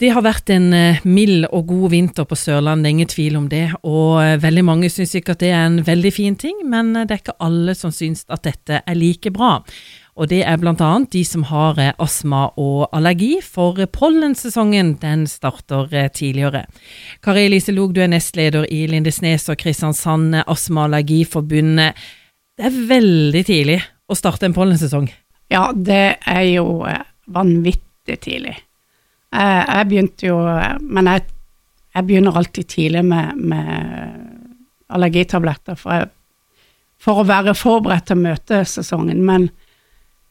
Det har vært en eh, mild og god vinter på Sørlandet, ingen tvil om det. Og eh, veldig mange syns ikke at det er en veldig fin ting, men eh, det er ikke alle som syns at dette er like bra. Og det er annet de som har astma og allergi, for pollensesongen den starter tidligere. Kari Elise Log, du er nestleder i Lindesnes og Kristiansand astma- og allergiforbundet. Det er veldig tidlig å starte en pollensesong? Ja, det er jo vanvittig tidlig. Jeg, jeg begynte jo Men jeg, jeg, begynner alltid tidlig med, med allergitabletter for, jeg, for, å være forberedt til å møte sesongen. Men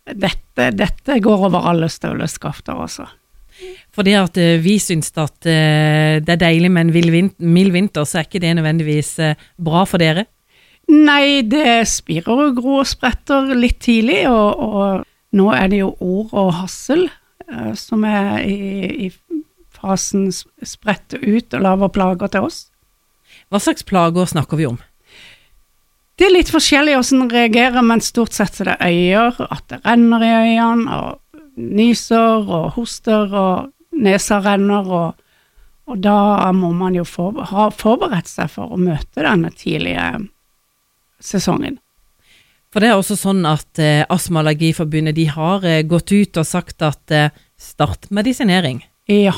dette, dette går over alle støvleskafter, altså. Fordi at uh, vi syns at uh, det er deilig med en mild vinter, så er ikke det nødvendigvis uh, bra for dere? Nei, det spirer og gror og spretter litt tidlig, og, og nå er det jo ord og hassel Eh, som er i, i fasen spredt ut og lager plager til oss. Hva slags plager snakker vi om? Det er litt forskjellig hvordan den reagerer, men stort sett er det øyer, at det renner i øynene, og nyser og hoster, og nesa renner, og, og da må man jo for, ha forberedt seg for å møte denne tidlige sesongen. For det er også sånn at eh, Astma-Allergiforbundet de har eh, gått ut og sagt at eh, start medisinering. Ja.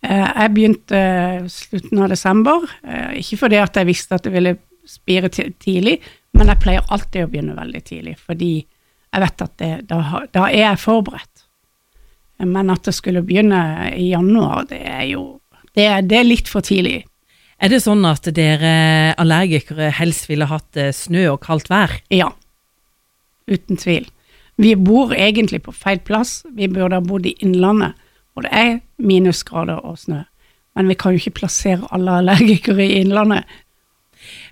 Eh, jeg begynte eh, slutten av desember, eh, ikke fordi at jeg visste at det ville spire tidlig, men jeg pleier alltid å begynne veldig tidlig, fordi jeg vet at det, da, da, er jeg forberedt. Men at det skulle begynne i januar, det er jo det det er litt for tidlig. Er det sånn at dere allergikere helst ville hatt snø og kaldt vær? Ja, uten tvil. Vi bor egentlig på feil plass. Vi burde ha bodd i Innlandet, hvor det er minusgrader og snø. Men vi kan jo ikke plassere alle allergikere i Innlandet.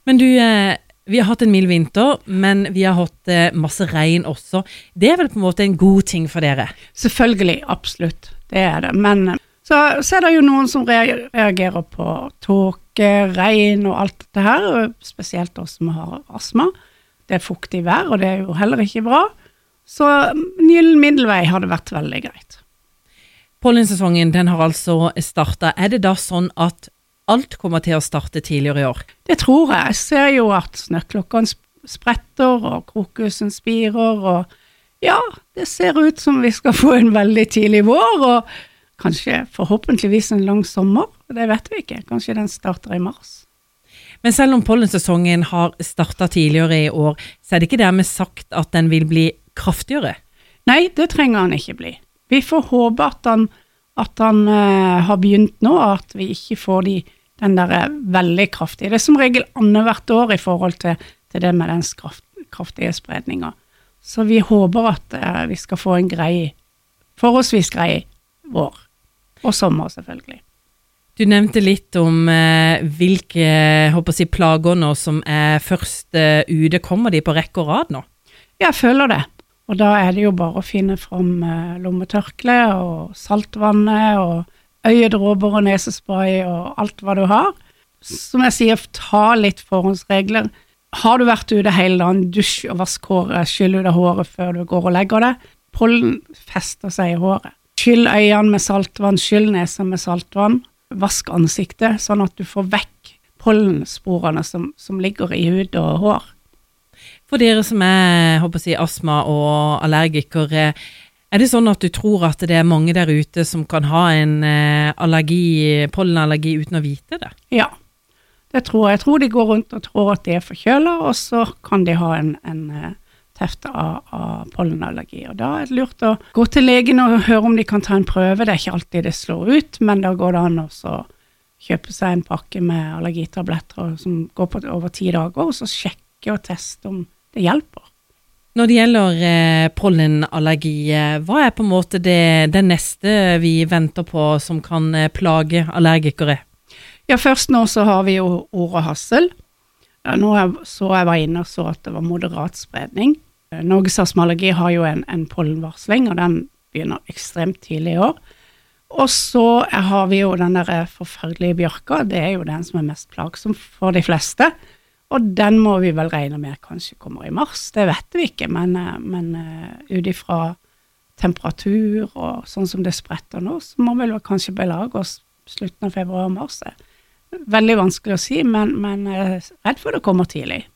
Men du, eh, vi har hatt en mild vinter, men vi har hatt eh, masse regn også. Det er vel på en måte en god ting for dere? Selvfølgelig, absolutt. Det er det. Men så, så, er det jo noen som reagerer på tåke, regn og alt dette her, spesielt oss som har astma. Det er fuktig vær, og det er jo heller ikke bra. Så en gyllen middelvei hadde vært veldig greit. Pollensesongen den har altså starta. Er det da sånn at alt kommer til å starte tidligere i år? Det tror jeg. Jeg ser jo at snøklokkene spretter, og krokusen spirer, og ja, det ser ut som vi skal få en veldig tidlig vår. og kanskje forhåpentligvis en lang sommer. Det vet vi ikke. Kanskje den starter i mars. Men selv om pollensesongen har starta tidligere i år, så er det ikke dermed sagt at den vil bli kraftigere? Nei, det trenger han ikke bli. Vi får håpe at han, at han uh, har begynt nå, at vi ikke får de, den der uh, veldig kraftige. Det er som regel annethvert år i forhold til, til, det med den kraft, kraftige spredninga. Så vi håper at uh, vi skal få en grei, forholdsvis grei vår. Og sommer, selvfølgelig. Du nevnte litt om eh, hvilke håper jeg, plager nå som er først eh, ute. Kommer de på rekke og rad nå? Jeg føler det. Og da er det jo bare å finne fram lommetørkleet og saltvannet og øyedråper og nesespray og alt hva du har. Som jeg sier, ta litt forhåndsregler. Har du vært ute hele dagen, dusj og vask håret, skyll ut av håret før du går og legger det. Pollen fester seg i håret. Skyll øynene med saltvann, skyll nesa med saltvann. Vask ansiktet, sånn at du får vekk pollensporene som, som ligger i hud og hår. For dere som er håper jeg, astma- og allergikere, er det sånn at du tror at det er mange der ute som kan ha en eh, allergi, pollenallergi uten å vite det? Ja, det tror jeg. Jeg tror de går rundt og tror at de er forkjøla, og så kan de ha en, en eh, teft av, av pollenallergi. Og Da er det lurt å gå til legen og høre om de kan ta en prøve. Det er ikke alltid det slår ut, men da går det an å kjøpe seg en pakke med allergitabletter som går på over ti dager, og så sjekke og teste om det hjelper. Når det gjelder eh, pollenallergi, eh, hva er på en måte det, det, neste vi venter på som kan eh, plage allergikere? Ja, Først nå så har vi jo ord og hassel. Nå så jeg var inne og så at det var moderat spredning. Eh, Norges astmaallergi har jo en, en pollenvarsling, og den begynner ekstremt tidlig i år. Og så har vi jo den der forferdelige bjørka, det er jo den som er mest plagsom for de fleste. Og den må vi vel regne med kanskje kommer i mars, det vet vi ikke, men, eh, men uh, ut ifra temperatur og sånn som det spretter nå, så må vi vel kanskje belage oss slutten av februar-mars. Veldig vanskelig å si, men, men jeg er redd for det kommer tidlig.